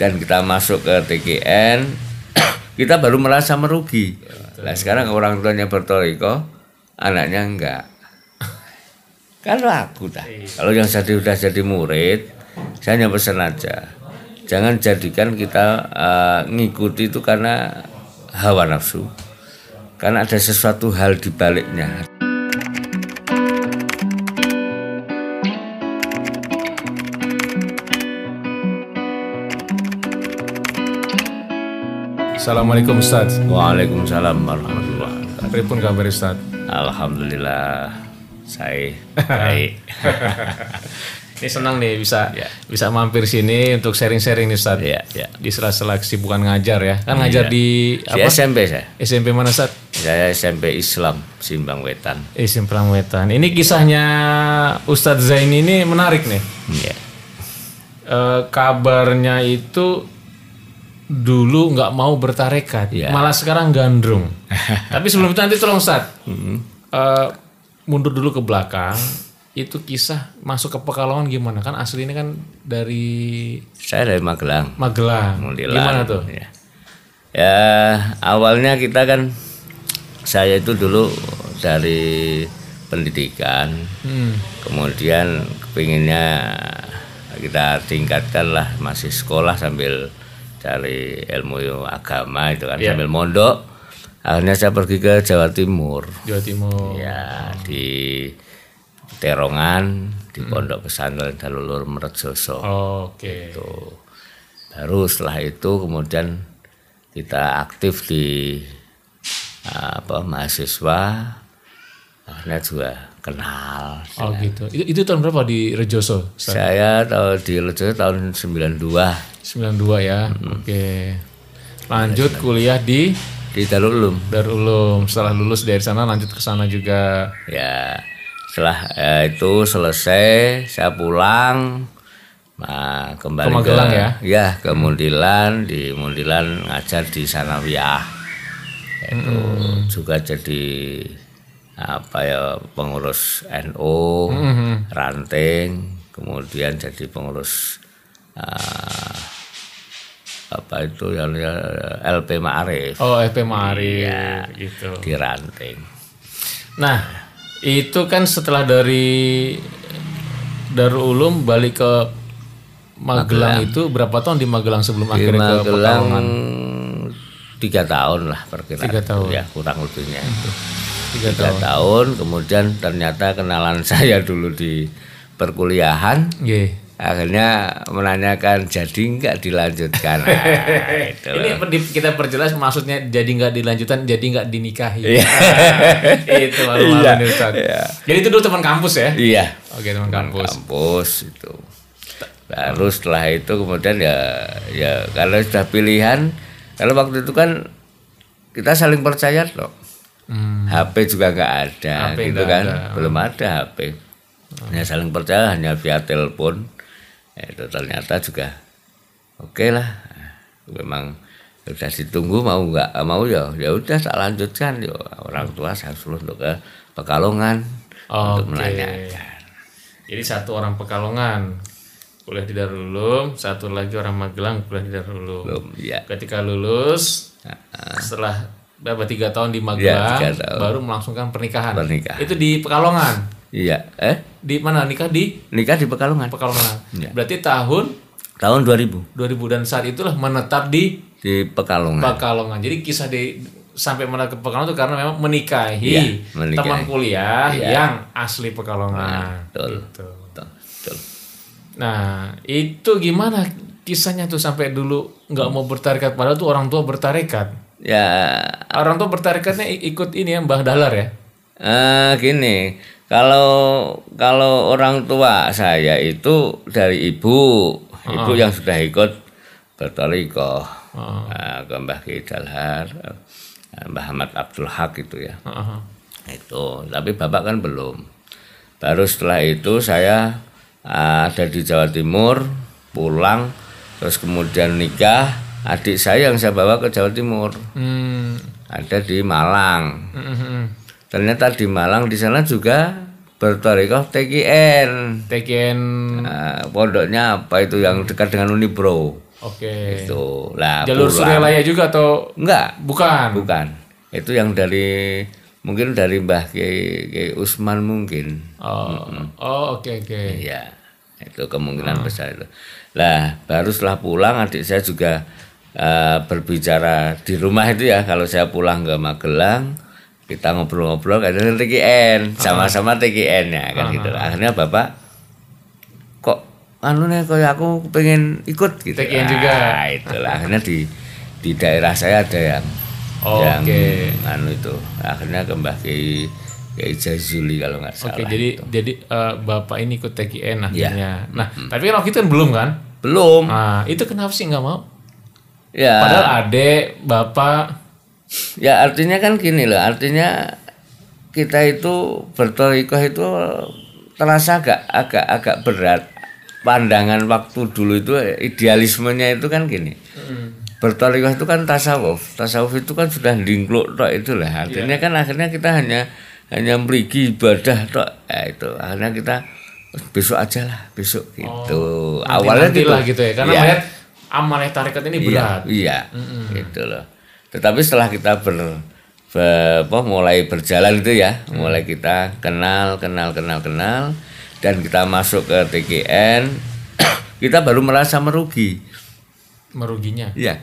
dan kita masuk ke TKN kita baru merasa merugi. Nah sekarang orang tuanya bertoriko anaknya enggak. Kalau aku dah kalau yang jadi udah jadi murid saya hanya pesan aja. Jangan jadikan kita eh, ngikuti itu karena hawa nafsu. Karena ada sesuatu hal di baliknya Assalamualaikum Ustaz. Waalaikumsalam warahmatullahi wabarakatuh. Pripun kabar Ustaz? Alhamdulillah saya baik. Ini senang nih bisa Ya. bisa mampir sini untuk sharing-sharing nih Ustaz. Ya, ya. Di sela-sela kesibukan ngajar ya. Kan ngajar di Di apa? SMP saya. SMP mana Ustaz? Saya SMP Islam Simbang Wetan. SMP Pramwetan. Ini kisahnya Ustadz Zain ini menarik nih. Iya. Eh, kabarnya itu dulu nggak mau bertarekat, Iya. malah sekarang gandrung. Tapi sebelum itu nanti tolong Ustadz, eh, mundur dulu ke belakang. Itu kisah masuk ke Pekalongan gimana? Kan asli ini kan dari Saya dari Magelang. Magelang. Mundilan. Gimana tuh? Ya. Ya, awalnya kita kan saya itu dulu dari pendidikan, Hmm. kemudian kepinginnya kita tingkatkan lah masih sekolah sambil cari ilmu agama itu kan Iya. sambil mondok. Akhirnya saya pergi ke Jawa Timur. Jawa Timur. Ya, di Terongan, di Hmm. Pondok Pesantren Dalulur Merejoso. Oke. Itu. Baru setelah itu kemudian kita aktif di apa mahasiswa akhirnya juga kenal. Oh gitu. Itu, itu tahun berapa di Rejoso? Ustadz? Saya tahu di Lejoso tahun 92 92 ya. Hmm. Oke. Lanjut kuliah di di Darul Ulum. Darul Ulum. Setelah lulus dari sana lanjut ke sana juga. Ya, setelah eh, itu selesai saya pulang nah, kembali Ke Magelang ya? Ya, ke Mundilan, di Mundilan ngajar di Sanawiyah. Itu Hmm. juga jadi apa ya pengurus NU, Hmm. ranting, kemudian jadi pengurus ah, apa itu yang ya, LP Ma'arif Oh, FP Mari Iya. gitu. di ranting. Nah, itu kan setelah dari Darul Ulum balik ke Magelang, itu berapa tahun di Magelang sebelum di akhirnya ke Magelang Pekalongan? tiga tahun lah perkiraan Tiga tahun. ya kurang lebihnya itu Tiga tiga tahun kemudian ternyata kenalan saya dulu di perkuliahan Nggih. akhirnya menanyakan jadi nggak dilanjutkan nah, itu Ini kita perjelas maksudnya jadi nggak dilanjutan, jadi nggak dinikahi. Iya. itu malu-malu nih Ustaz. Jadi itu dulu teman kampus ya? iya Oke teman kampus. kampus itu baru setelah itu kemudian ya ya kalau sudah pilihan kalau waktu itu kan kita saling percaya loh. HP juga nggak ada HP gitu kan? ada. belum ada HP hanya saling percaya hanya via telepon. Itu ternyata juga oke lah. Memang sudah ditunggu mau nggak mau ya ya udah tak lanjutkan. Yo orang tua saya suruh untuk ke Pekalongan untuk Oke. menanyakan. Jadi satu orang Pekalongan kuliah di Darul Ulum, satu lagi orang Magelang kuliah di Darul Ulum. belum ya Ketika lulus, setelah berapa tiga tahun di Magelang, Ya, tiga tahun. baru melangsungkan pernikahan. Pernikahan. Itu di Pekalongan. iya eh Di mana nikah di nikah di Pekalongan Pekalongan. Ya. Berarti tahun tahun 2000 2000 dan saat itulah menetap di di Pekalongan Pekalongan. Jadi kisah di sampai menetap ke Pekalongan itu karena memang menikahi, Iya, menikahi. teman kuliah Iya. yang asli Pekalongan. betul Gitu. betul, betul. Nah, itu gimana kisahnya tuh sampai dulu nggak mau bertarekat padahal tuh orang tua bertarekat. Ya Orang tua bertarekatnya i- ikut ini ya Mbah Dahlar ya. Eh gini, kalau kalau orang tua saya itu dari ibu, ibu yang sudah ikut bertoriko, Nah, ke Mbah Ki Dalhar, eh, Mbah Ahmad Abdul Haq itu ya, Heeh. itu. Tapi bapak kan belum. Baru setelah itu saya eh, ada di Jawa Timur, pulang, terus kemudian nikah. Adik saya yang saya bawa ke Jawa Timur, Hmm. ada di Malang. Hmm, hmm, hmm. Ternyata di Malang di sana juga bertorikoh TKN. TKN Nah, pondoknya apa itu yang dekat dengan Unibro? Oke. Itu. Lah Jalur. Suryalaya juga atau Enggak, bukan? bukan. Itu yang dari mungkin dari Mbah Kiai Usman mungkin. Oh, oh oke oke. Iya, itu kemungkinan besar itu. Lah, baru setelah pulang adik saya juga eh, berbicara di rumah itu ya. Kalau saya pulang ke Magelang, kita ngobrol-ngobrol kadang TKN, sama-sama TKN ya kan gitu. Akhirnya bapak kok anu nih kayak aku pengen ikut gitu. TKN juga. Ah, itulah akhirnya di di daerah saya ada yang Oh, yang oke. anu itu. Akhirnya ke Mbah Kiai Kiai Jazuli kalau nggak salah. Oke, jadi jadi eh, bapak ini ikut TKN akhirnya. Nah, tapi kan waktu itu kan belum kan? belum. Nah, itu kenapa sih nggak mau? Ya. Padahal adek, bapak, Ya artinya kan gini loh, artinya kita itu bertorikoh itu terasa agak agak agak berat. Pandangan waktu dulu itu idealismenya itu kan gini. Bertorikoh itu kan tasawuf. Tasawuf itu kan sudah lingkluk tok itulah. Artinya kan akhirnya kita hanya hanya merigi ibadah tok. Ya itu. Akhirnya kita besok aja lah, besok gitu. Awalnya nanti gitu. gitu ya. Karena Iya. melihat amalnya tarikat ini berat. Iya, iya. gitu loh. Tetapi setelah kita ber, ber- apa, mulai berjalan itu ya, Mm. mulai kita kenal, kenal, kenal, kenal, dan kita masuk ke TGN, kita baru merasa merugi. Meruginya. Iya.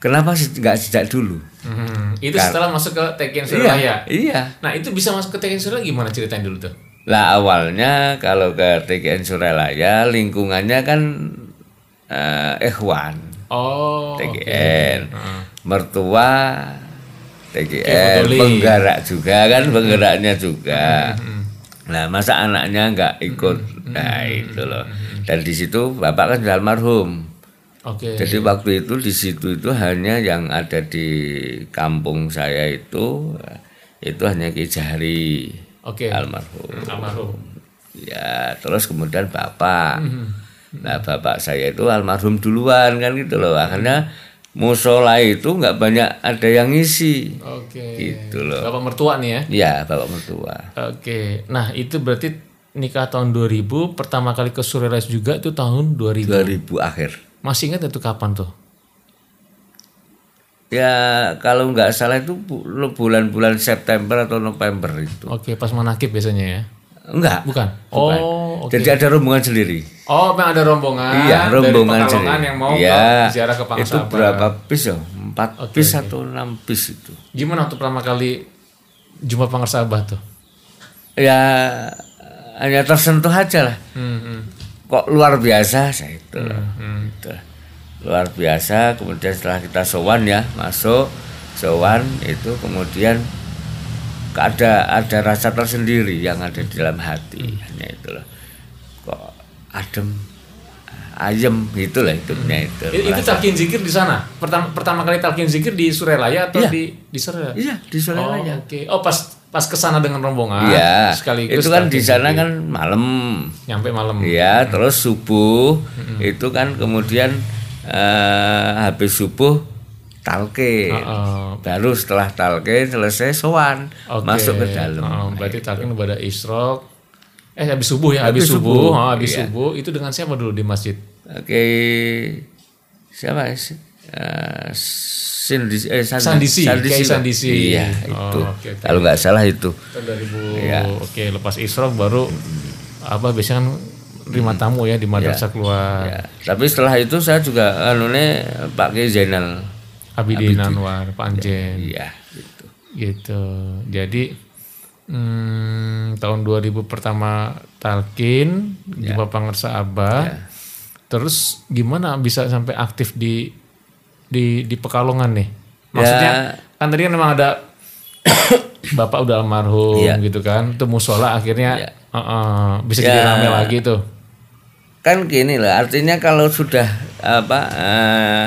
Kenapa sih nggak sejak dulu? Hmm, Itu setelah masuk ke TKN Surabaya. Iya. Nah, itu bisa masuk ke TKN Surabaya gimana ceritain dulu tuh? Lah awalnya kalau ke TGN Suralaya lingkungannya kan eh, ikhwan. Oh. TGN Heeh. mertua Oke, TGN penggerak juga kan penggeraknya juga nah masa anaknya nggak ikut nah itu loh dan di situ bapak kan sudah almarhum Oke. jadi waktu itu di situ itu hanya yang ada di kampung saya itu itu hanya Ki Jahri Oke. almarhum Almarhum. Ya, terus kemudian bapak. Nah, bapak saya itu almarhum duluan kan gitu loh. Akhirnya musola itu nggak banyak ada yang ngisi. Oke. Gitu loh. Bapak mertua nih ya. Ya, bapak mertua. Oke. Nah, itu berarti nikah tahun 2000, pertama kali ke Surabaya juga itu tahun 2000. 2000 akhir. Masih ingat itu kapan tuh? Ya, kalau nggak salah itu bu- bulan-bulan September atau November itu. Oke, pas manakib biasanya ya. Enggak. Bukan. Oh, oke. Jadi ada rombongan sendiri. Oh, memang ada rombongan. iya, dari rombongan Pekalongan sendiri. yang mau Iya. ke ziarah ke Itu Pangsabar. berapa bis ya? Empat bis atau enam bis itu. Gimana waktu pertama kali jumpa Pangersabah tuh? Ya hanya tersentuh aja lah. Hmm, hmm. kok luar biasa saya itu hmm. Gitu. luar biasa kemudian setelah kita sowan ya masuk sowan itu kemudian ada ada rasa tersendiri yang ada di dalam hati hanya itu loh kok adem ayem itulah hidupnya itu Itu, itu talqin zikir di sana. Pertama pertama kali talqin zikir di Surelaya atau Iya. di di Surelaya? iya di Oh, Surabaya oke. Oh, pas pas ke sana dengan rombongan. iya Sekaligus itu kan di sana zikir. kan malam nyampe malam. Iya, terus subuh itu kan kemudian eh, habis subuh talqin. Oh, Baru setelah talqin selesai sowan oke. masuk ke dalam. Oh, berarti talqin pada isrok. Eh habis subuh ya, habis, Habis subuh. subuh, Oh, habis iya. subuh itu dengan siapa dulu di masjid? Oke. Siapa sih? Eh, Sindisi, eh, Sandi- Sandisi, Kiai Sandisi. Iya, Oh, itu. oke, oke. Kalau nggak salah itu. Tahun 2000. Iya. Oke, lepas isrok baru apa biasanya kan terima tamu ya di madrasah keluar. Ya. Tapi setelah itu saya juga anune Pak Kiai Zainal. Abidin Anwar, Pak Anjen. Iya, gitu. gitu jadi hmm, tahun 2000 pertama talkin Ya. jumpa pangersa abah terus gimana bisa sampai aktif di di di pekalongan nih maksudnya Ya. kan tadi kan memang ada bapak udah almarhum Iya. gitu kan itu musola akhirnya Ya. uh, uh, bisa jadi Ya. rame lagi tuh kan gini lah artinya kalau sudah apa eh,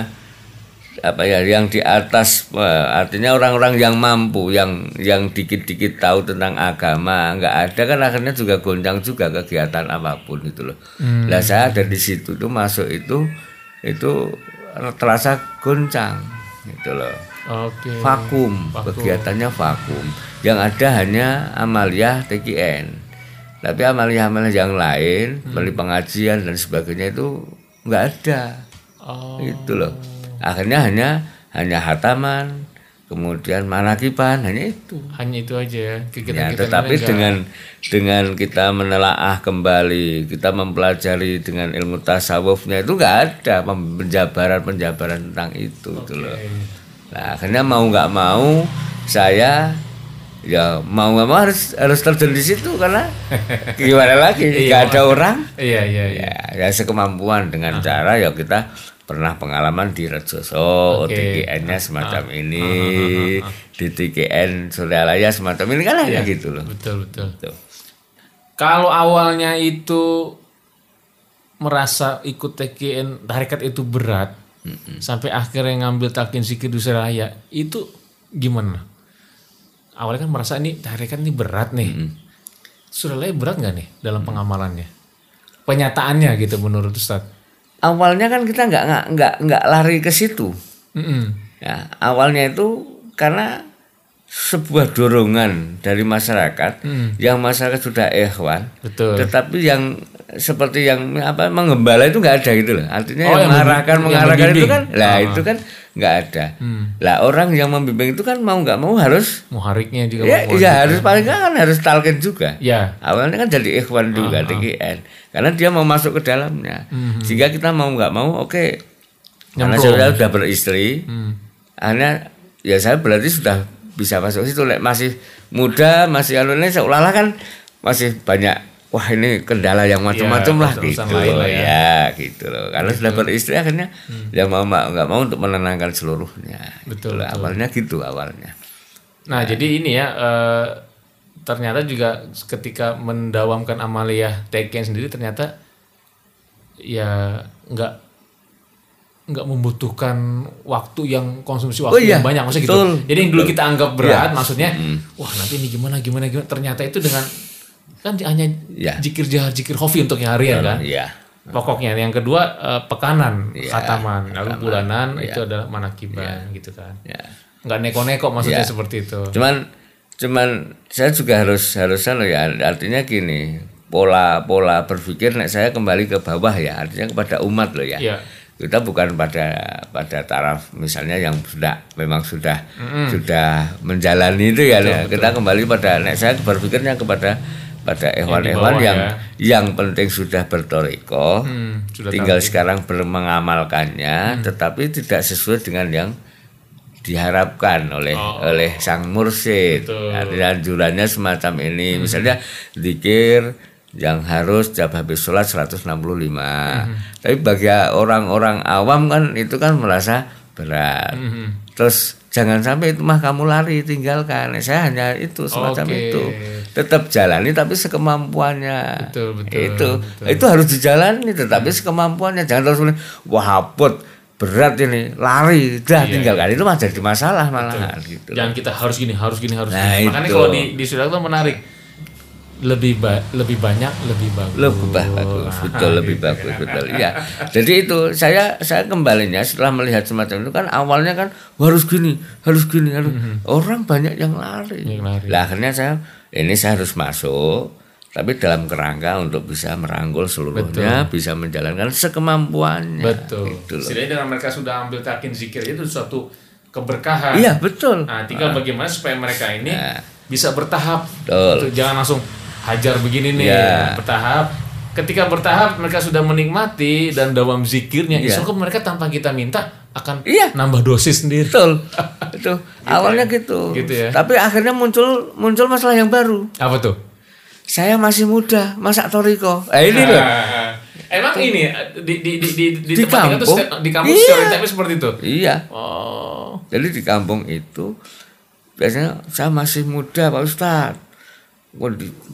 apa ya yang di atas eh, artinya orang-orang yang mampu yang yang dikit-dikit tahu tentang agama nggak ada kan akhirnya juga goncang juga kegiatan apa pun itu loh. Nah saya ada di situ tuh masuk itu itu terasa goncang gitu loh. oke Vakum, kegiatannya vakum. Yang ada hanya Amalia TKN. Tapi amalia-amalia yang lain, beli pengajian dan sebagainya itu nggak ada. Oh. Itu loh. Akhirnya hanya hanya hataman, kemudian manakiban, hanya itu. Hanya itu aja ya. Ya, Kegiatan-kegiatan tetapi enggak- dengan dengan kita menelaah kembali, kita mempelajari dengan ilmu tasawufnya itu nggak ada penjabaran-penjabaran tentang itu gitu loh. Nah, akhirnya mau nggak mau saya ya mau nggak mau harus harus terjun di situ karena gimana lagi nggak ada orang Iya, iya, iya. ya, ya sekemampuan dengan cara ya kita pernah pengalaman di Rejoso, Oke. OTGN-nya semacam ini, di TGN Suryalaya semacam ini kan hanya gitu loh. Betul, betul. Tuh. Kalau awalnya itu merasa ikut TKN tarekat itu berat, sampai akhirnya ngambil takin sikir di Surabaya, itu gimana? Awalnya kan merasa ini tarekat ini berat nih. Surabaya berat nggak nih dalam pengamalannya? Penyataannya gitu menurut Ustadz. Awalnya kan kita nggak nggak nggak nggak lari ke situ. Mm-mm. Ya, awalnya itu karena sebuah dorongan dari masyarakat yang masyarakat sudah ikhwan, Betul. tetapi yang seperti yang apa mengembala itu nggak ada gitu loh. Artinya Oh, yang yang mengarahkan yang mengarahkan itu membimbing. kan, lah Ah. itu kan nggak ada. Lah orang yang membimbing itu kan mau nggak mau harus Muhariknya juga ya, ya harus paling nggak kan harus talkin juga. Ya. Awalnya kan jadi ikhwan juga TGN karena dia mau masuk ke dalamnya. Sehingga kita mau nggak mau oke. Karena Nyemplung. saya sudah beristri, Hmm. akhirnya ya saya berarti sudah bisa masuk situ. Lek masih muda, masih anu ini seolah-olah kan masih banyak wah ini kendala yang macam-macam lah urusan gitu lah ya. ya. gitu loh. Karena sudah beristri akhirnya ya mau mau- nggak mau untuk menenangkan seluruhnya. Betul, Gitu loh. Awalnya gitu awalnya. Nah, jadi ini ya eh, ternyata juga ketika mendawamkan amaliyah Teken sendiri ternyata ya nggak nggak membutuhkan waktu yang konsumsi waktu Oh iya, yang banyak maksudnya gitu. betul, Jadi yang dulu betul. kita anggap berat Iya. maksudnya wah nanti ini gimana gimana gimana ternyata itu dengan kan hanya Iya. jikir jahar jikir hofi untuk yang harian kan. Iya. Pokoknya yang kedua eh, pekanan, Iya, khataman, lalu bulanan Iya. itu adalah manakiban gitu kan. Ya. Nggak neko-neko maksudnya Iya. seperti itu. Cuman cuman saya juga harus harus anu ya artinya gini pola pola berpikir nek saya kembali ke bawah ya artinya kepada umat loh ya. Iya. Kita bukan pada pada taraf misalnya yang sudah memang sudah sudah menjalani itu ya. Nek. Kita kembali pada nek saya berpikirnya kepada pada hewan-hewan bawah yang ya. yang penting sudah bertoriko, Hmm, sudah tinggal sekarang mengamalkannya, tetapi tidak sesuai dengan yang diharapkan oleh oleh sang mursyid. Betul. Artinya anjurannya semacam ini. Misalnya zikir yang harus jab habis sholat 165. Tapi bagi orang-orang awam kan itu kan merasa berat. Terus jangan sampai itu mah kamu lari tinggalkan. Saya hanya itu semacam Oke. itu. Tetap jalani tapi sekemampuannya. Betul, betul, Itu betul. itu harus dijalani tetapi sekemampuannya. Jangan terus wah haput berat ini lari dah Iya, tinggalkan itu mah jadi masalah malahan gitu. Jangan kita harus gini, harus gini, harus Nah, gini. Makanya itu. kalau di di itu menarik. Lebih ba lebih banyak, lebih bagus. lebih bagus Nah, betul lebih gitu bagus kan. betul iya jadi itu saya saya kembalinya setelah melihat semacam itu kan awalnya kan "Wah, harus gini harus gini harus orang banyak yang lari. Yang lari. lah akhirnya saya ini saya harus masuk tapi dalam kerangka untuk bisa merangkul seluruhnya bisa menjalankan sekemampuannya Betul. Gitu. Setidaknya dengan mereka sudah ambil takin zikir itu suatu keberkahan. iya betul Nah, tinggal bagaimana supaya mereka ini Nah. bisa bertahap. Betul. Jangan langsung hajar begini nih, Ya. bertahap. Ketika bertahap mereka sudah menikmati dan dalam zikirnya, Ya. insya Allah mereka tanpa kita minta akan Iya. nambah dosis sendiri. betul itu awalnya gitu. Gitu ya. tapi akhirnya muncul muncul masalah yang baru Apa tuh? saya masih muda masa toriko eh ini loh Ah, Emang ini di di di di, di, Di tempat tuh kampung? ste- di kampung Iya. stereotipnya seperti itu. iya Oh, Jadi di kampung itu biasanya saya masih muda Pak Ustad.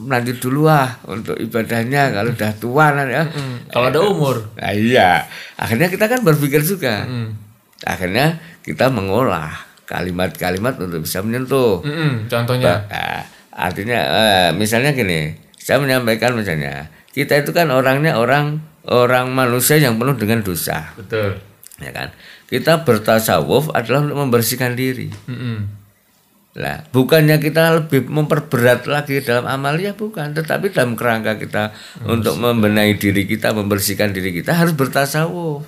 Nanti dulu ah untuk ibadahnya kalau udah tua nanti ya. kalau ada umur. Nah, iya. Akhirnya kita kan berpikir juga. Hmm. Akhirnya kita mengolah kalimat-kalimat untuk bisa menyentuh. Mm-mm, contohnya. Nah, artinya eh, misalnya gini, saya menyampaikan misalnya kita itu kan orangnya orang orang manusia yang penuh dengan dosa, Betul. ya kan? Kita bertasawuf adalah untuk membersihkan diri. Mm-mm. Lah, bukannya kita lebih memperberat lagi dalam amalia bukan, tetapi dalam kerangka kita untuk membenahi diri kita, membersihkan diri kita harus bertasawuf.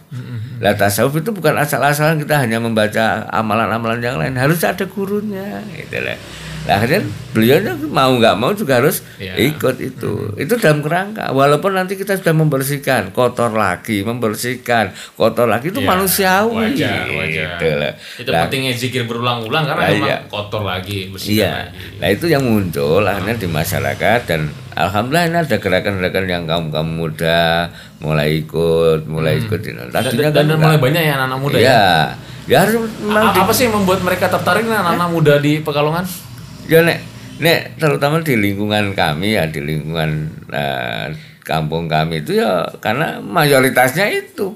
Lah tasawuf itu bukan asal-asalan kita hanya membaca amalan-amalan yang lain, harus ada gurunya gitu lah. Lah akhirnya beliau mau nggak mau juga harus Ya. ikut itu. Itu dalam kerangka. Walaupun nanti kita sudah membersihkan, kotor lagi, membersihkan, kotor lagi itu Ya, manusiawi. wajar, wajar. Gitu lah. Itu Lah, pentingnya zikir berulang-ulang karena memang iya. kotor lagi, bersihkan Iya. lagi. Nah itu yang muncul akhirnya di masyarakat dan alhamdulillah ini ada gerakan-gerakan yang kaum kaum muda mulai ikut, mulai ikut. ini. Dan, Tadinya dan, dan kan mulai enggak. banyak ya anak-anak muda ya. Iya. Ya harus A- memang di- apa sih yang membuat mereka tertarik anak-anak muda di Pekalongan? Ya nek nek terutama di lingkungan kami ya di lingkungan eh, kampung kami itu ya karena mayoritasnya itu.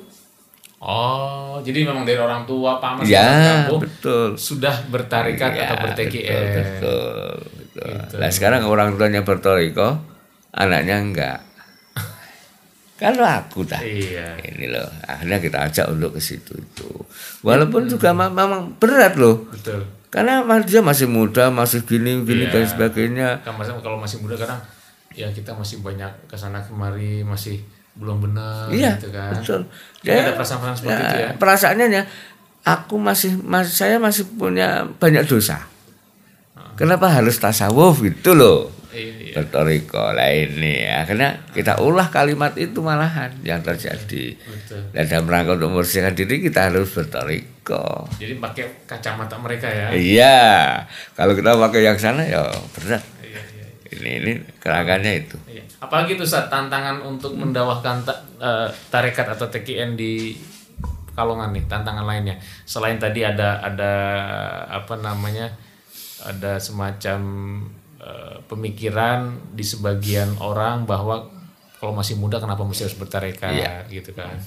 Oh, jadi memang dari orang tua paman Ya, kampung betul. sudah bertarikat Ya, atau berTKN. betul, betul, betul. Nah sekarang orang tuanya bertoriko, anaknya enggak. Kalau aku tak Iya. ini loh, akhirnya kita ajak untuk ke situ itu. Walaupun juga ma- memang berat loh, Betul. Karena dia masih muda, masih gini gini Iya. dan sebagainya. Kan masa kalau masih muda kadang ya kita masih banyak ke sana kemari masih belum benar Iya, gitu kan. betul. Jadi Ya, ada perasaan-perasaan seperti itu ya. Perasaannya ya, aku masih, mas, saya masih punya banyak dosa. Kenapa harus tasawuf itu loh? Iya. Bertoriko lah ini akhirnya kita ulah kalimat itu malahan yang terjadi Betul. dan dalam rangka untuk membersihkan diri kita harus bertoriko Jadi pakai kacamata mereka ya. iya kalau kita pakai yang sana ya berat Iya, iya. ini ini kerangkanya itu Iya. Apalagi tuh saat tantangan untuk mendawahkan ta- eh, tarekat atau TKN di Kalongan nih, tantangan lainnya. Selain tadi ada ada apa namanya? ada semacam eh, pemikiran di sebagian orang bahwa kalau masih muda kenapa mesti harus bertarekat Iya. gitu kan.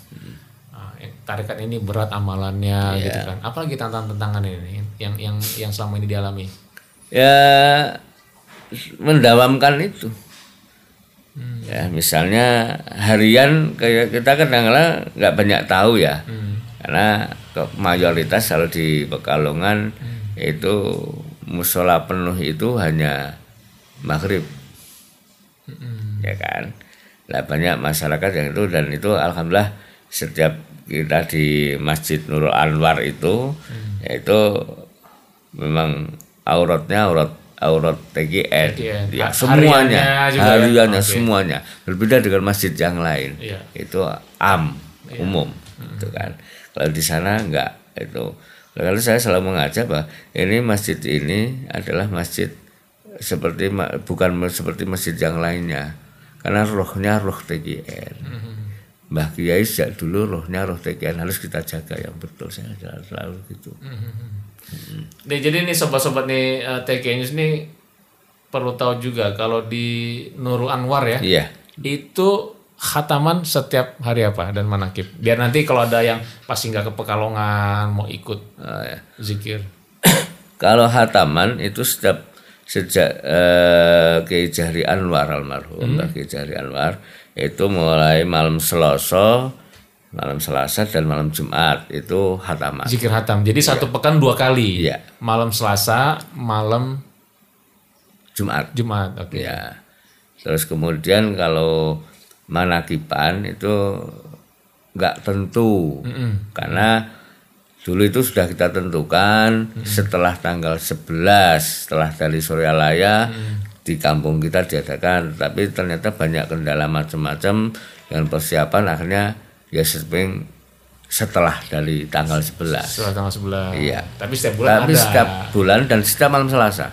Nah, tarekat ini berat amalannya Iya. gitu kan. Apalagi tantangan-tantangan ini yang yang yang selama ini dialami. ya mendawamkan itu ya misalnya harian kayak kita kadang-kadang nggak banyak tahu ya karena ke- mayoritas kalau di Pekalongan itu musola penuh itu hanya maghrib. Ya kan? Lah banyak masyarakat yang itu dan itu alhamdulillah setiap kita di Masjid Nurul Anwar itu yaitu memang auratnya aurat aurat TGN, TGN. ya semuanya. hariannya ya? hariannya Oke. semuanya. Berbeda dengan masjid yang lain. Iya. itu am umum itu kan? Kalau di sana enggak itu. Kalau saya selalu mengajak bahwa ini masjid ini adalah masjid seperti bukan seperti masjid yang lainnya. Karena rohnya roh TGN Mbah Kiai sejak dulu rohnya roh TGN harus kita jaga yang betul. Saya selalu, selalu gitu. Nih, jadi nih sobat-sobat nih eh, TK News nih perlu tahu juga kalau di Nurul Anwar ya iya. itu khataman setiap hari apa dan manakib. Biar nanti kalau ada yang pas singgah ke Pekalongan mau ikut Oh, ya. zikir. Kalau hataman itu setiap sejak eh, Kiai Jahri Anwar almarhum Mbah Kiai Jahri Anwar itu mulai malam Selasa, malam Selasa dan malam Jumat itu hataman. Zikir hatam. Jadi satu pekan dua kali. Iya. Malam Selasa, malam Jumat. Jumat. Oke. Ya. Terus kemudian kalau manakipan itu nggak tentu karena dulu itu sudah kita tentukan setelah tanggal 11 setelah dari Suryalaya di kampung kita diadakan tapi ternyata banyak kendala macam-macam dengan persiapan akhirnya ya sering setelah dari tanggal 11 Setelah tanggal 11. Iya. Tapi setiap bulan tapi ada. setiap bulan dan setiap malam Selasa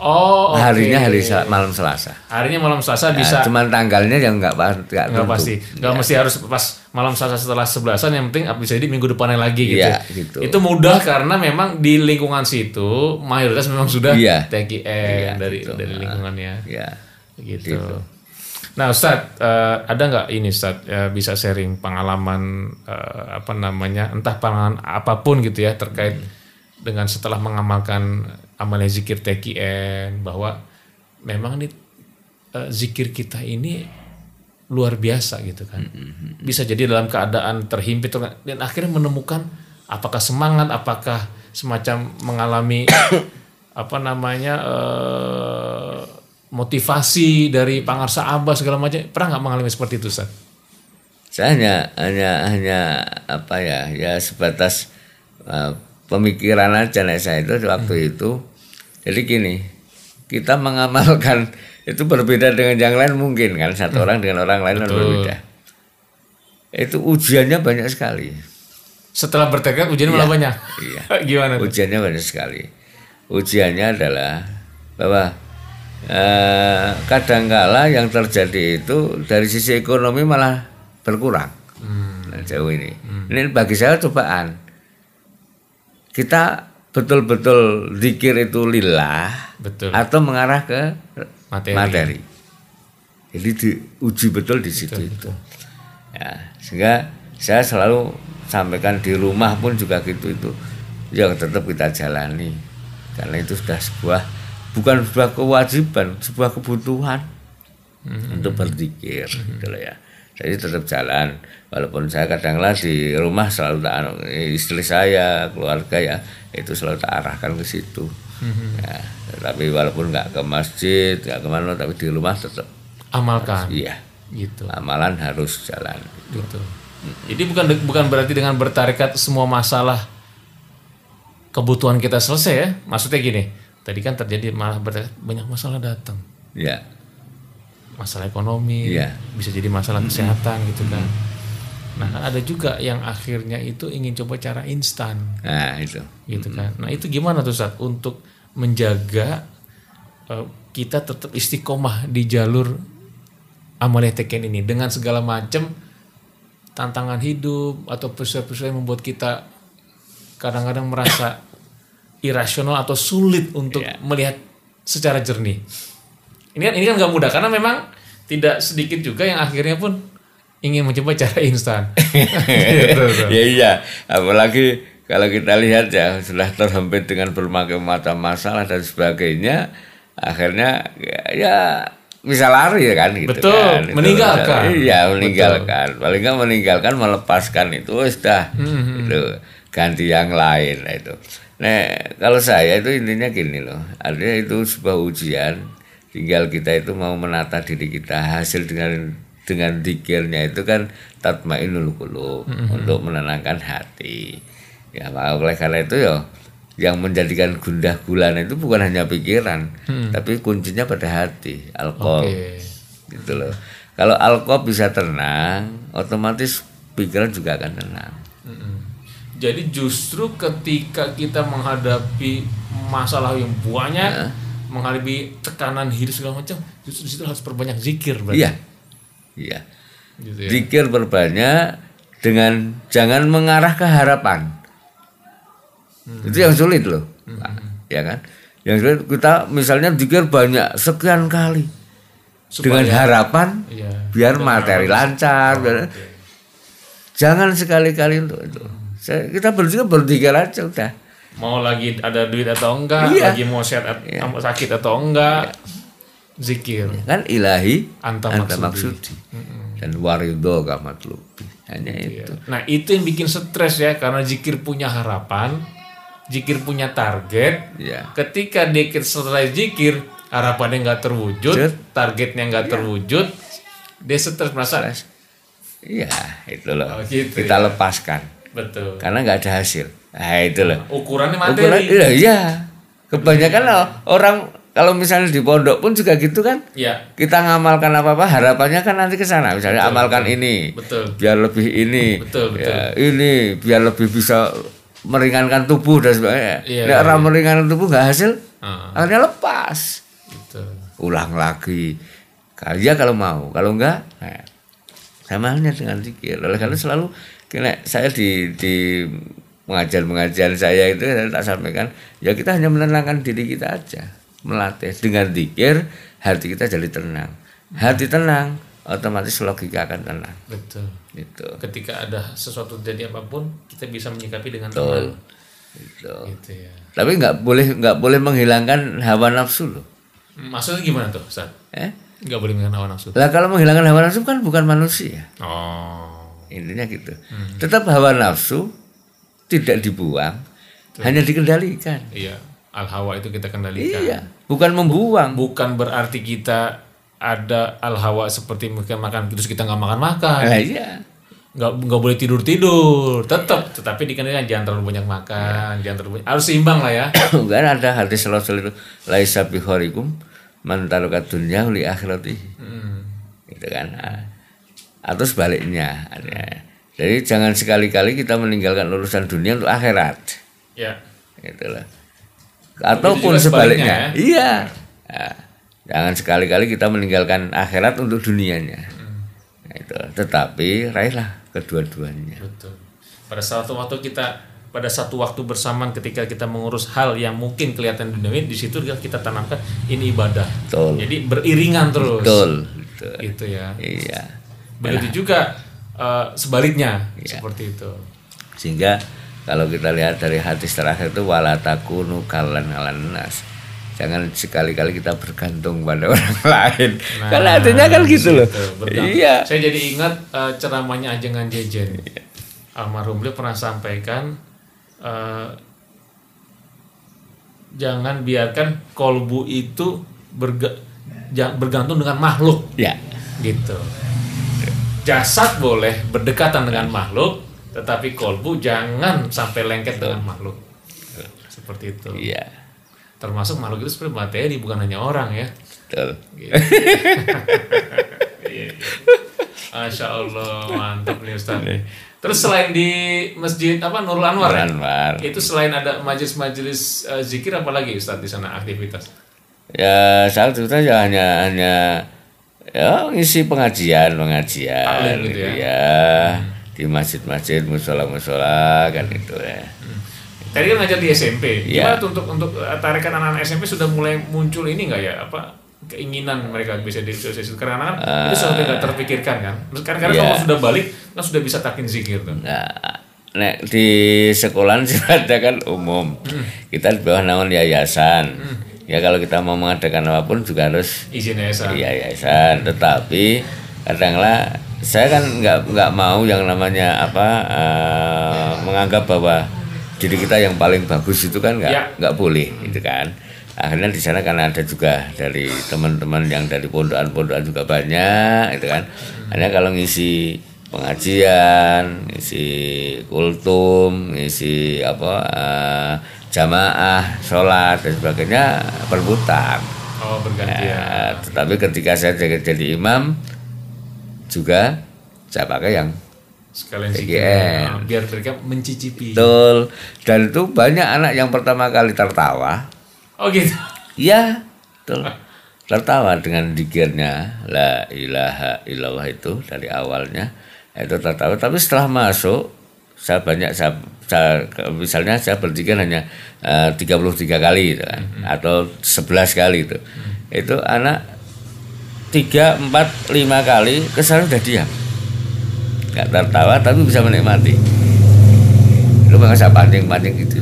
Oh, oke. harinya hari malam Selasa Harinya malam Selasa Nah, bisa cuman tanggalnya yang nggak nggak tentu. pasti nggak mesti harus pas malam selasa setelah sebelasan yang penting bisa jadi minggu depannya lagi gitu. Iya, gitu. itu mudah karena memang di lingkungan situ mayoritas memang sudah Iya. TKN Iya, dari gitu. dari lingkungannya Ya. gitu. Nah Ustadz eh, ada nggak ini Ustadz eh, bisa sharing pengalaman eh, apa namanya entah pengalaman apa pun gitu ya terkait dengan setelah mengamalkan amalan zikir TKN bahwa memang nih eh, zikir kita ini luar biasa gitu kan. Bisa jadi dalam keadaan terhimpit dan akhirnya menemukan apakah semangat, apakah semacam mengalami apa namanya eh, motivasi dari pangarsa abah segala macam pernah nggak mengalami seperti itu Ustaz? Saya hanya hanya hanya apa ya ya sebatas uh, pemikiran aja nek saya itu waktu Hmm. itu. Jadi gini, kita mengamalkan itu berbeda dengan yang lain mungkin kan satu orang dengan orang lain Hmm. Betul. berbeda. Itu ujiannya banyak sekali. Setelah bertekad ujian malah banyak. Iya. Gimana? tuh? Ujiannya banyak sekali. Ujiannya adalah bahwa eh, kadangkala yang terjadi itu dari sisi ekonomi malah berkurang. Nah, jauh ini. Ini bagi saya cobaan. Kita betul-betul zikir itu lillah Betul. atau mengarah ke Materi. materi. Jadi diuji betul di situ itu. Ya, sehingga saya selalu sampaikan di rumah pun juga gitu itu. Ya tetap kita jalani. Karena itu sudah sebuah bukan sebuah kewajiban, sebuah kebutuhan untuk berzikir gitu loh ya. Jadi tetap jalan walaupun saya kadang-kadang di rumah selalu tak anu, istri saya, keluarga ya itu selalu tak arahkan ke situ. Ya, tapi walaupun nggak ke masjid, nggak ke mana, tapi di rumah tetap Amalkan. iya Gitu. amalan harus jalan. Gitu. Jadi bukan bukan berarti dengan bertarekat semua masalah kebutuhan kita selesai ya. Maksudnya gini, tadi kan terjadi malah banyak masalah datang. Ya, Masalah ekonomi, Iya. bisa jadi masalah kesehatan gitu kan. Nah, kan ada juga yang akhirnya itu ingin coba cara instan nah itu. gitu kan. Nah, itu gimana tuh saat untuk menjaga eh, kita tetap istiqomah di jalur amalia teken ini dengan segala macam tantangan hidup atau peristiwa-peristiwa yang membuat kita kadang-kadang merasa irasional atau sulit untuk Iya. melihat secara jernih. Ini kan ini kan gak mudah karena memang tidak sedikit juga yang akhirnya pun ingin mencoba cara instan. Gitu, tuh. ya iya, apalagi kalau kita lihat ya sudah terhempit dengan berbagai macam masalah dan sebagainya, akhirnya ya, ya bisa lari ya kan gitu Betul, kan. Itu meninggalkan. Iya, meninggalkan. Paling nggak meninggalkan melepaskan itu wes dah. Hmm, Itu ganti yang lain lah itu. Nah, kalau saya itu intinya gini loh. Artinya itu sebuah ujian tinggal kita itu mau menata diri kita hasil dengan dengan dikirnya itu kan tatmainul qulub untuk menenangkan hati. Ya, oleh karena itu ya yang menjadikan gundah gulana itu bukan hanya pikiran, tapi kuncinya pada hati, alkohol. Oke. Gitu loh. Kalau alkohol bisa tenang, otomatis pikiran juga akan tenang. Mm-mm. Jadi justru ketika kita menghadapi masalah yang banyak, Ya. Menghadapi tekanan hidup segala macam, justru di situ harus perbanyak zikir, berarti. Iya. Iya. Gitu ya. Zikir berbanyak dengan jangan mengarah ke harapan. Itu yang sulit loh. Ya kan? Yang sulit kita misalnya zikir banyak sekian kali dengan harapan Iya. biar materi lancar. biar- Jangan sekali-kali untuk itu. Saya, kita berzikir berzikir aja udah. Mau lagi ada duit atau enggak, Iya. lagi mau sehat at- sakit atau enggak, zikir. Kan ilahi Anta anta maksudi. maksudi. Dan warido kamatlubi. Hanya itu. Nah itu yang bikin stres ya, karena zikir punya harapan, zikir punya target. Ya. Ketika dikit setelah zikir, harapannya nggak terwujud, Wujud. targetnya nggak terwujud, dia stres merasa Iya, itu loh. Oh, gitu kita lepaskan betul. karena nggak ada hasil. Nah, itu loh. Ukurannya Ukuran, materi. iya, iya. Kebanyakan loh, orang kalau misalnya di pondok pun juga gitu kan. Ya, Kita ngamalkan apa-apa harapannya kan nanti ke sana. Misalnya amalkan ini betul. biar lebih ini. Betul, betul. Ya, ini biar lebih bisa meringankan tubuh dan sebagainya. Iya, Nek iya, orang meringankan tubuh nggak hasil, Ah, akhirnya lepas. betul. ulang lagi kerja kalau mau kalau enggak nah, sama halnya dengan zikir oleh karena selalu kena saya di di pengajian-pengajian saya itu saya tak sampaikan ya kita hanya menenangkan diri kita aja melatih dengan zikir hati kita jadi tenang hati tenang otomatis logika akan tenang Betul. gitu Ketika ada sesuatu terjadi apa pun, kita bisa menyikapi dengan betul tenang. gitu. Gitu ya. tapi nggak boleh nggak boleh menghilangkan hawa nafsu loh Maksudnya gimana tuh, Ustaz? eh Nggak boleh dengan hawa nafsu. lah kalau menghilangkan hawa nafsu kan bukan manusia Oh. intinya gitu tetap hawa nafsu tidak dibuang hanya dikendalikan Iya. al hawa itu kita kendalikan. Iya, bukan membuang. Bukan berarti kita ada al hawa seperti mungkin makan terus kita nggak makan makan. Nah, iya. nggak nggak boleh tidur tidur tetap tetapi dikendalikan jangan terlalu banyak makan jangan terlalu banyak harus seimbang lah ya kan ada hadis Rasul itu laisa bi kharikum man taraka dunya li akhirati. Gitu kan. Nah, Atau sebaliknya. ada. Jadi jangan sekali-kali kita meninggalkan urusan dunia untuk akhirat. ya loh. Ataupun juga sebaliknya sebaliknya. Iya. Nah, jangan sekali-kali kita meninggalkan akhirat untuk dunianya. Nah, itu. Tetapi raihlah kedua-duanya. betul pada satu waktu kita pada satu waktu bersamaan ketika kita mengurus hal yang mungkin kelihatan duniawi di situ kita tanamkan ini ibadah Betul. jadi beriringan terus Betul. Betul. gitu ya Iya. begitu juga eh, sebaliknya Iya. seperti itu Sehingga kalau kita lihat dari hadis terakhir itu wala takunu kalan alan nas. Jangan sekali-kali kita bergantung pada orang lain. Karena artinya kan gitu loh. Gitu, bergantung. Iya. Saya jadi ingat eh, ceramahnya Ajengan Jejen. Almarhum beliau pernah sampaikan eh, jangan biarkan kolbu itu berga- bergantung dengan makhluk Ya. gitu. Jasad boleh berdekatan dengan makhluk, tetapi kolbu jangan sampai lengket dengan makhluk. Seperti itu. Iya. Termasuk makhluk itu sebenarnya materi bukan hanya orang ya. Betul. Gitu. Iya, iya. Masya Allah mantap nih Ustaz. Terus selain di masjid apa Nurul Anwar, ya? Anwar. itu selain ada majelis-majelis eh, zikir apa lagi Ustaz di sana aktivitas? Ya saat itu saja hanya hanya ya ngisi pengajian pengajian Taklim gitu gitu ya? ya. di masjid-masjid musola-musola kan itu ya. Tadi kan ngajar di SMP. Iya. Gimana untuk untuk eh, tarikan anak-anak SMP sudah mulai muncul ini nggak ya apa keinginan mereka bisa di sosialisasi karena kan itu sampai nggak terpikirkan kan. Terus Karena Iya. kalau sudah balik kan sudah bisa takin zikir tuh. Nah, nek di sekolahan sifatnya kan umum. Kita di bawah naungan yayasan. Ya kalau kita mau mengadakan apa pun juga harus Izin ya Sa. di yayasan. Tetapi kadanglah saya kan nggak nggak mau yang namanya apa eh, menganggap bahwa diri kita yang paling bagus itu kan nggak Ya. nggak boleh gitu kan. Akhirnya di sana kan ada juga dari teman-teman yang dari pondokan-pondokan juga banyak itu kan. Hanya kalau ngisi pengajian, ngisi kultum, ngisi apa eh, jamaah, sholat dan sebagainya perbutan. Oh bergantian. Ya, tetapi ketika saya jadi, jadi imam juga saya pakai yang Sekalian. PGN. Nah, biar mereka mencicipi. betul dan itu banyak anak yang pertama kali tertawa Oh gitu. ya betul tertawa dengan dikirnya la ilaha illallah itu dari awalnya itu tertawa tapi setelah masuk saya banyak saya, saya- misalnya saya berzikir hanya eh, 33 kali gitu kan atau 11 kali itu itu anak tiga empat lima kali kesan udah diam. Nggak tertawa tapi bisa menikmati. Itu makanya saya pancing-pancing gitu.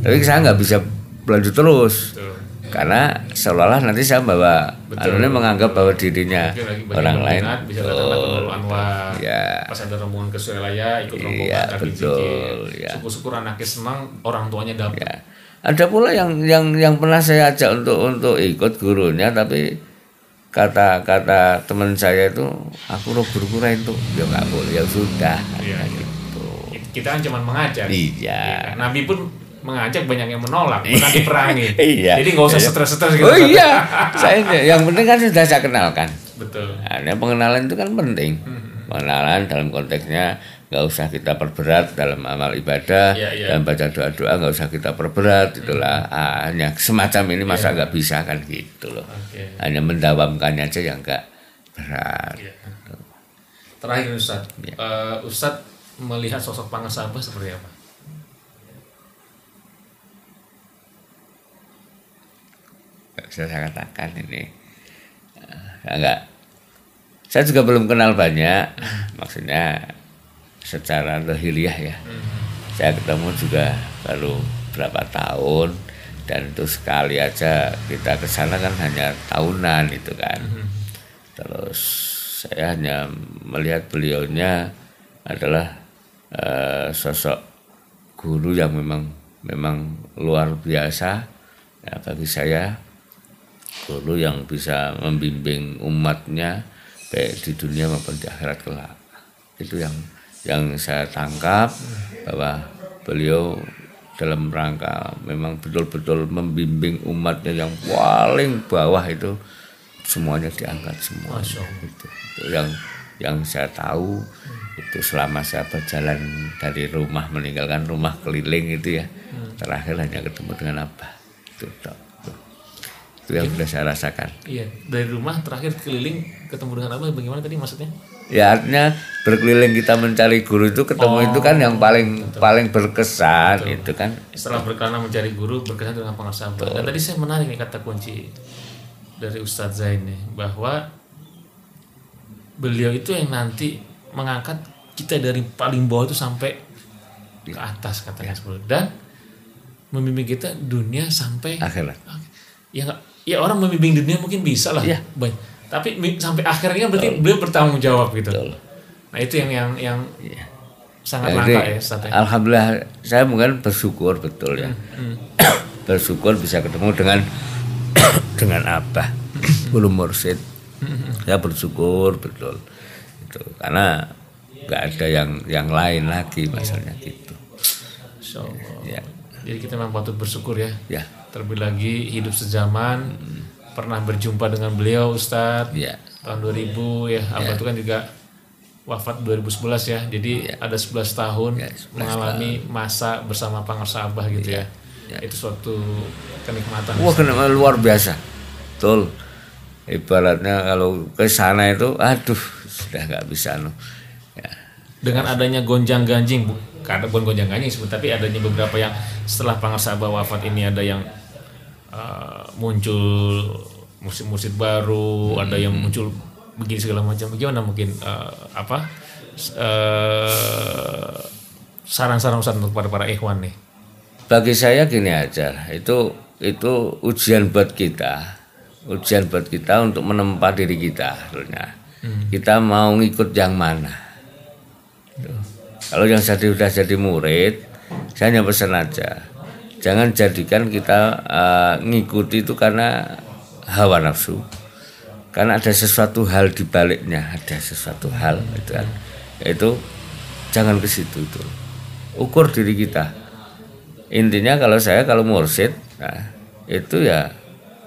Tapi saya nggak bisa lanjut terus. Tuh. Karena seolah-olah nanti saya bawa Betul. anunya menganggap bahwa dirinya Mungkin orang lain bisa datang Nurul Anwar. ya Pas ada rombongan ke Suralaya ikut rombongan Iya, takin betul, zikir. ya. Syukur-syukur anaknya senang, orang tuanya dapat. ya ada pula yang yang yang pernah saya ajak untuk untuk ikut gurunya tapi kata-kata teman saya itu aku roh berkurang itu ya nggak boleh ya sudah iya. gitu. Kita kan cuma mengajak. iya kan? Nabi pun mengajak banyak yang menolak, bukan diperangi. Iya. Jadi nggak usah Iya. stres-stres gitu. oh iya saya yang penting kan sudah saya kenalkan Betul. Nah, pengenalan itu kan penting. Hmm. Pengenalan dalam konteksnya nggak usah kita perberat dalam amal ibadah, Iya, iya. dalam baca doa-doa nggak usah kita perberat, itulah. Ah, hanya semacam ini masa Iya. nggak bisa kan gitu loh. Oke. Hanya mendawamkannya aja yang nggak berat. Iya. Terakhir Ustaz, Eh, Ustaz melihat sosok Pangesabah seperti apa? Bisa saya katakan ini. Ah, enggak. Saya juga belum kenal banyak, maksudnya secara lahiriah ya. saya ketemu juga baru berapa tahun dan itu sekali aja kita ke sana kan hanya tahunan itu kan terus saya hanya melihat beliaunya adalah eh, sosok guru yang memang memang luar biasa ya, bagi saya guru yang bisa membimbing umatnya baik di dunia maupun di akhirat kelak. Itu yang yang saya tangkap bahwa beliau dalam rangka memang betul-betul membimbing umatnya yang paling bawah itu semuanya diangkat semua. Itu, itu yang yang saya tahu itu selama saya berjalan dari rumah meninggalkan rumah keliling itu ya terakhir hanya ketemu dengan apa itu. Itu yang sudah saya rasakan Iya, dari rumah terakhir keliling ketemu dengan apa? Bagaimana tadi maksudnya? ya artinya berkeliling kita mencari guru itu ketemu itu kan yang paling paling berkesan itu kan Setelah berkelana mencari guru berkesan dengan pengasaban. Dan tadi saya menarik nih kata kunci dari Ustadz Zain nih bahwa beliau itu yang nanti mengangkat kita dari paling bawah itu sampai ke atas katanya itu. dan membimbing kita dunia sampai akhirat ya ya orang membimbing dunia mungkin bisa lah Iya. Baik. tapi sampai akhirnya berarti beliau bertanggung jawab gitu Betul. nah itu yang yang yang Iya. sangat Jadi, langka ya ya. alhamdulillah saya mungkin bersyukur betul ya bersyukur bisa ketemu dengan dengan abah guru mursid saya bersyukur betul itu karena nggak ada yang yang lain lagi masalahnya gitu Allah. ya jadi kita memang patut bersyukur ya ya terlebih lagi hidup sezaman pernah berjumpa dengan beliau Ustadz. Ya tahun 2000 ya abah itu kan juga wafat 2011 ya. Jadi ada 11 tahun Ya, 11 mengalami masa bersama pangarsa abah gitu ya. itu suatu kenikmatan. Wah kenapa luar biasa. Betul. Ibaratnya kalau ke sana itu aduh sudah nggak bisa no ya. Dengan adanya gonjang ganjing bu. Karena bukan gonjang ganjing sebetulnya tapi adanya beberapa yang setelah pangarsa abah wafat ini ada yang uh, muncul musik-musik baru ada yang muncul begini segala macam. Bagaimana mungkin uh, apa uh, saran-saran Ustaz untuk para para ikhwan nih? Bagi saya gini aja itu itu ujian buat kita ujian buat kita untuk menempa diri kita sebenarnya kita mau ngikut yang mana? Tuh. kalau yang jadi udah jadi murid saya hanya pesan aja jangan jadikan kita eh, ngikuti itu karena hawa nafsu. Karena ada sesuatu hal di baliknya ada sesuatu hal itu kan. Yaitu jangan ke situ itu. Ukur diri kita. Intinya kalau saya kalau mursid nah, itu ya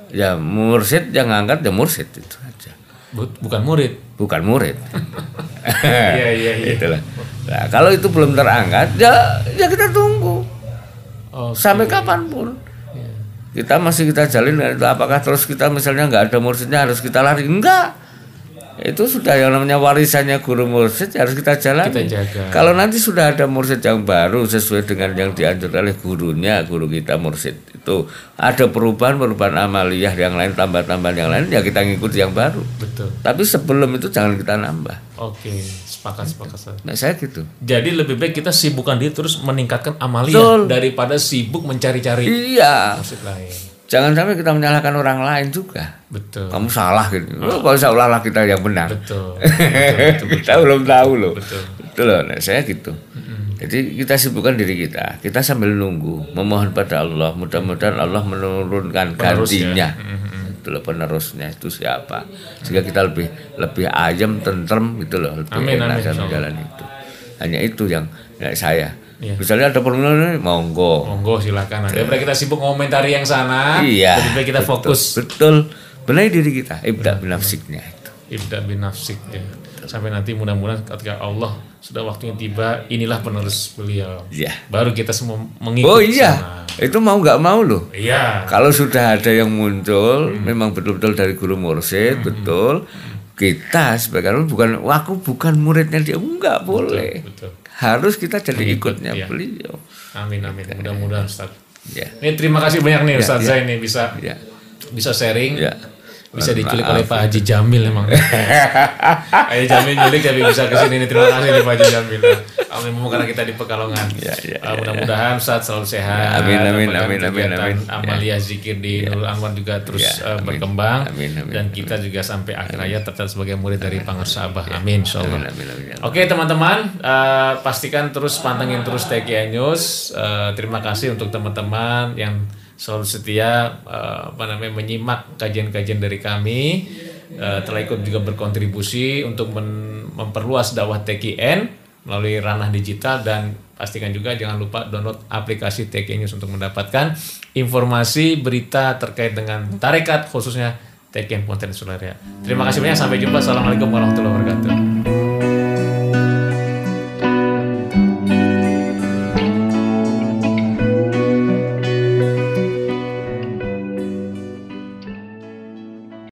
ya mursid yang ngangkat ya mursid itu aja. Bu- bukan murid. Bukan murid. Iya iya iya. Itulah. Nah, kalau itu belum terangkat ya ya kita tunggu oh sampai kapan pun. Iya. kita masih kita jalin apakah terus kita misalnya nggak ada mursidnya harus kita lari? Enggak. Itu sudah yang namanya warisannya guru mursid ya harus kita jalani. Kita jaga. kalau nanti sudah ada mursid yang baru sesuai dengan yang dianjurkan oleh gurunya guru kita mursid itu ada perubahan perubahan amaliyah yang lain tambah-tambahan yang lain ya kita ngikuti yang baru. Betul. Tapi sebelum itu jangan kita nambah. Oke sepakat sepakat Ustaz. nah saya gitu. Jadi lebih baik kita sibukkan diri terus meningkatkan amalia Betul. daripada sibuk mencari-cari iya. maksud lain. jangan sampai kita menyalahkan orang lain juga. Betul. kamu salah gitu. Oh, kalau seolah-olah kita yang benar. Betul. betul, betul, kita belum tahu loh. Betul. Betul. Loh nah, saya gitu jadi kita sibukkan diri kita. Kita sambil nunggu memohon pada Allah. Mudah-mudahan Allah menurunkan ya. gantinya. Itu loh penerusnya. Itu siapa? Sehingga kita lebih lebih ayam tentrem gitu loh. Lebih Amin, enak amin, dalam jalan itu. Hanya itu yang ya, saya. Iya. misalnya ada permintaan monggo. Monggo silakan. Daripada kita sibuk ngomentari yang sana, iya. lebih baik kita betul, fokus. betul. Benahi diri kita. Ibda binafsiknya itu. Ibda bin nafsik ya. Sampai nanti mudah-mudahan ketika Allah sudah waktunya tiba, inilah penerus beliau. Iya. Baru kita semua mengikuti oh iya sana. itu mau nggak mau loh Iya. Kalau sudah ada yang muncul, Hmm. memang betul-betul dari guru mursid, betul. Kita sebagai orang bukan, wah, aku bukan muridnya dia, enggak boleh. Betul. Harus kita jadi Mengikut, ikutnya iya. beliau. Amin amin. Mudah-mudahan Ustaz. Ya, Ini terima kasih banyak nih Ustaz Zain nih bisa ya, bisa sharing ya. Bisa diculik oleh Pak Haji Jamil emang. Haji Jamil nyulik tapi bisa ke sini nih. Terima kasih nih Pak Haji Jamil. Amin karena kita di Pekalongan. Ya, ya, Uh, mudah-mudahan saat selalu sehat. Amin, amin, amin, amin, amin. Amalia zikir di Nurul Anwar juga terus Ya, uh, amin. berkembang Amin, amin, dan kita juga sampai akhir hayat tetap sebagai murid dari Pangarsa Abah. Amin insyaallah. Amin, amin, amin. Oke teman-teman, eh, pastikan terus pantengin terus TGI News. Eh, terima kasih untuk teman-teman yang selalu setia eh, apa namanya menyimak kajian-kajian dari kami. Eh, telah ikut juga berkontribusi untuk memperluas dakwah TKN melalui ranah digital dan pastikan juga jangan lupa download aplikasi TKI News untuk mendapatkan informasi berita terkait dengan tarekat khususnya TKN Pontianak Sularia. Terima kasih banyak sampai jumpa. Assalamualaikum warahmatullahi wabarakatuh.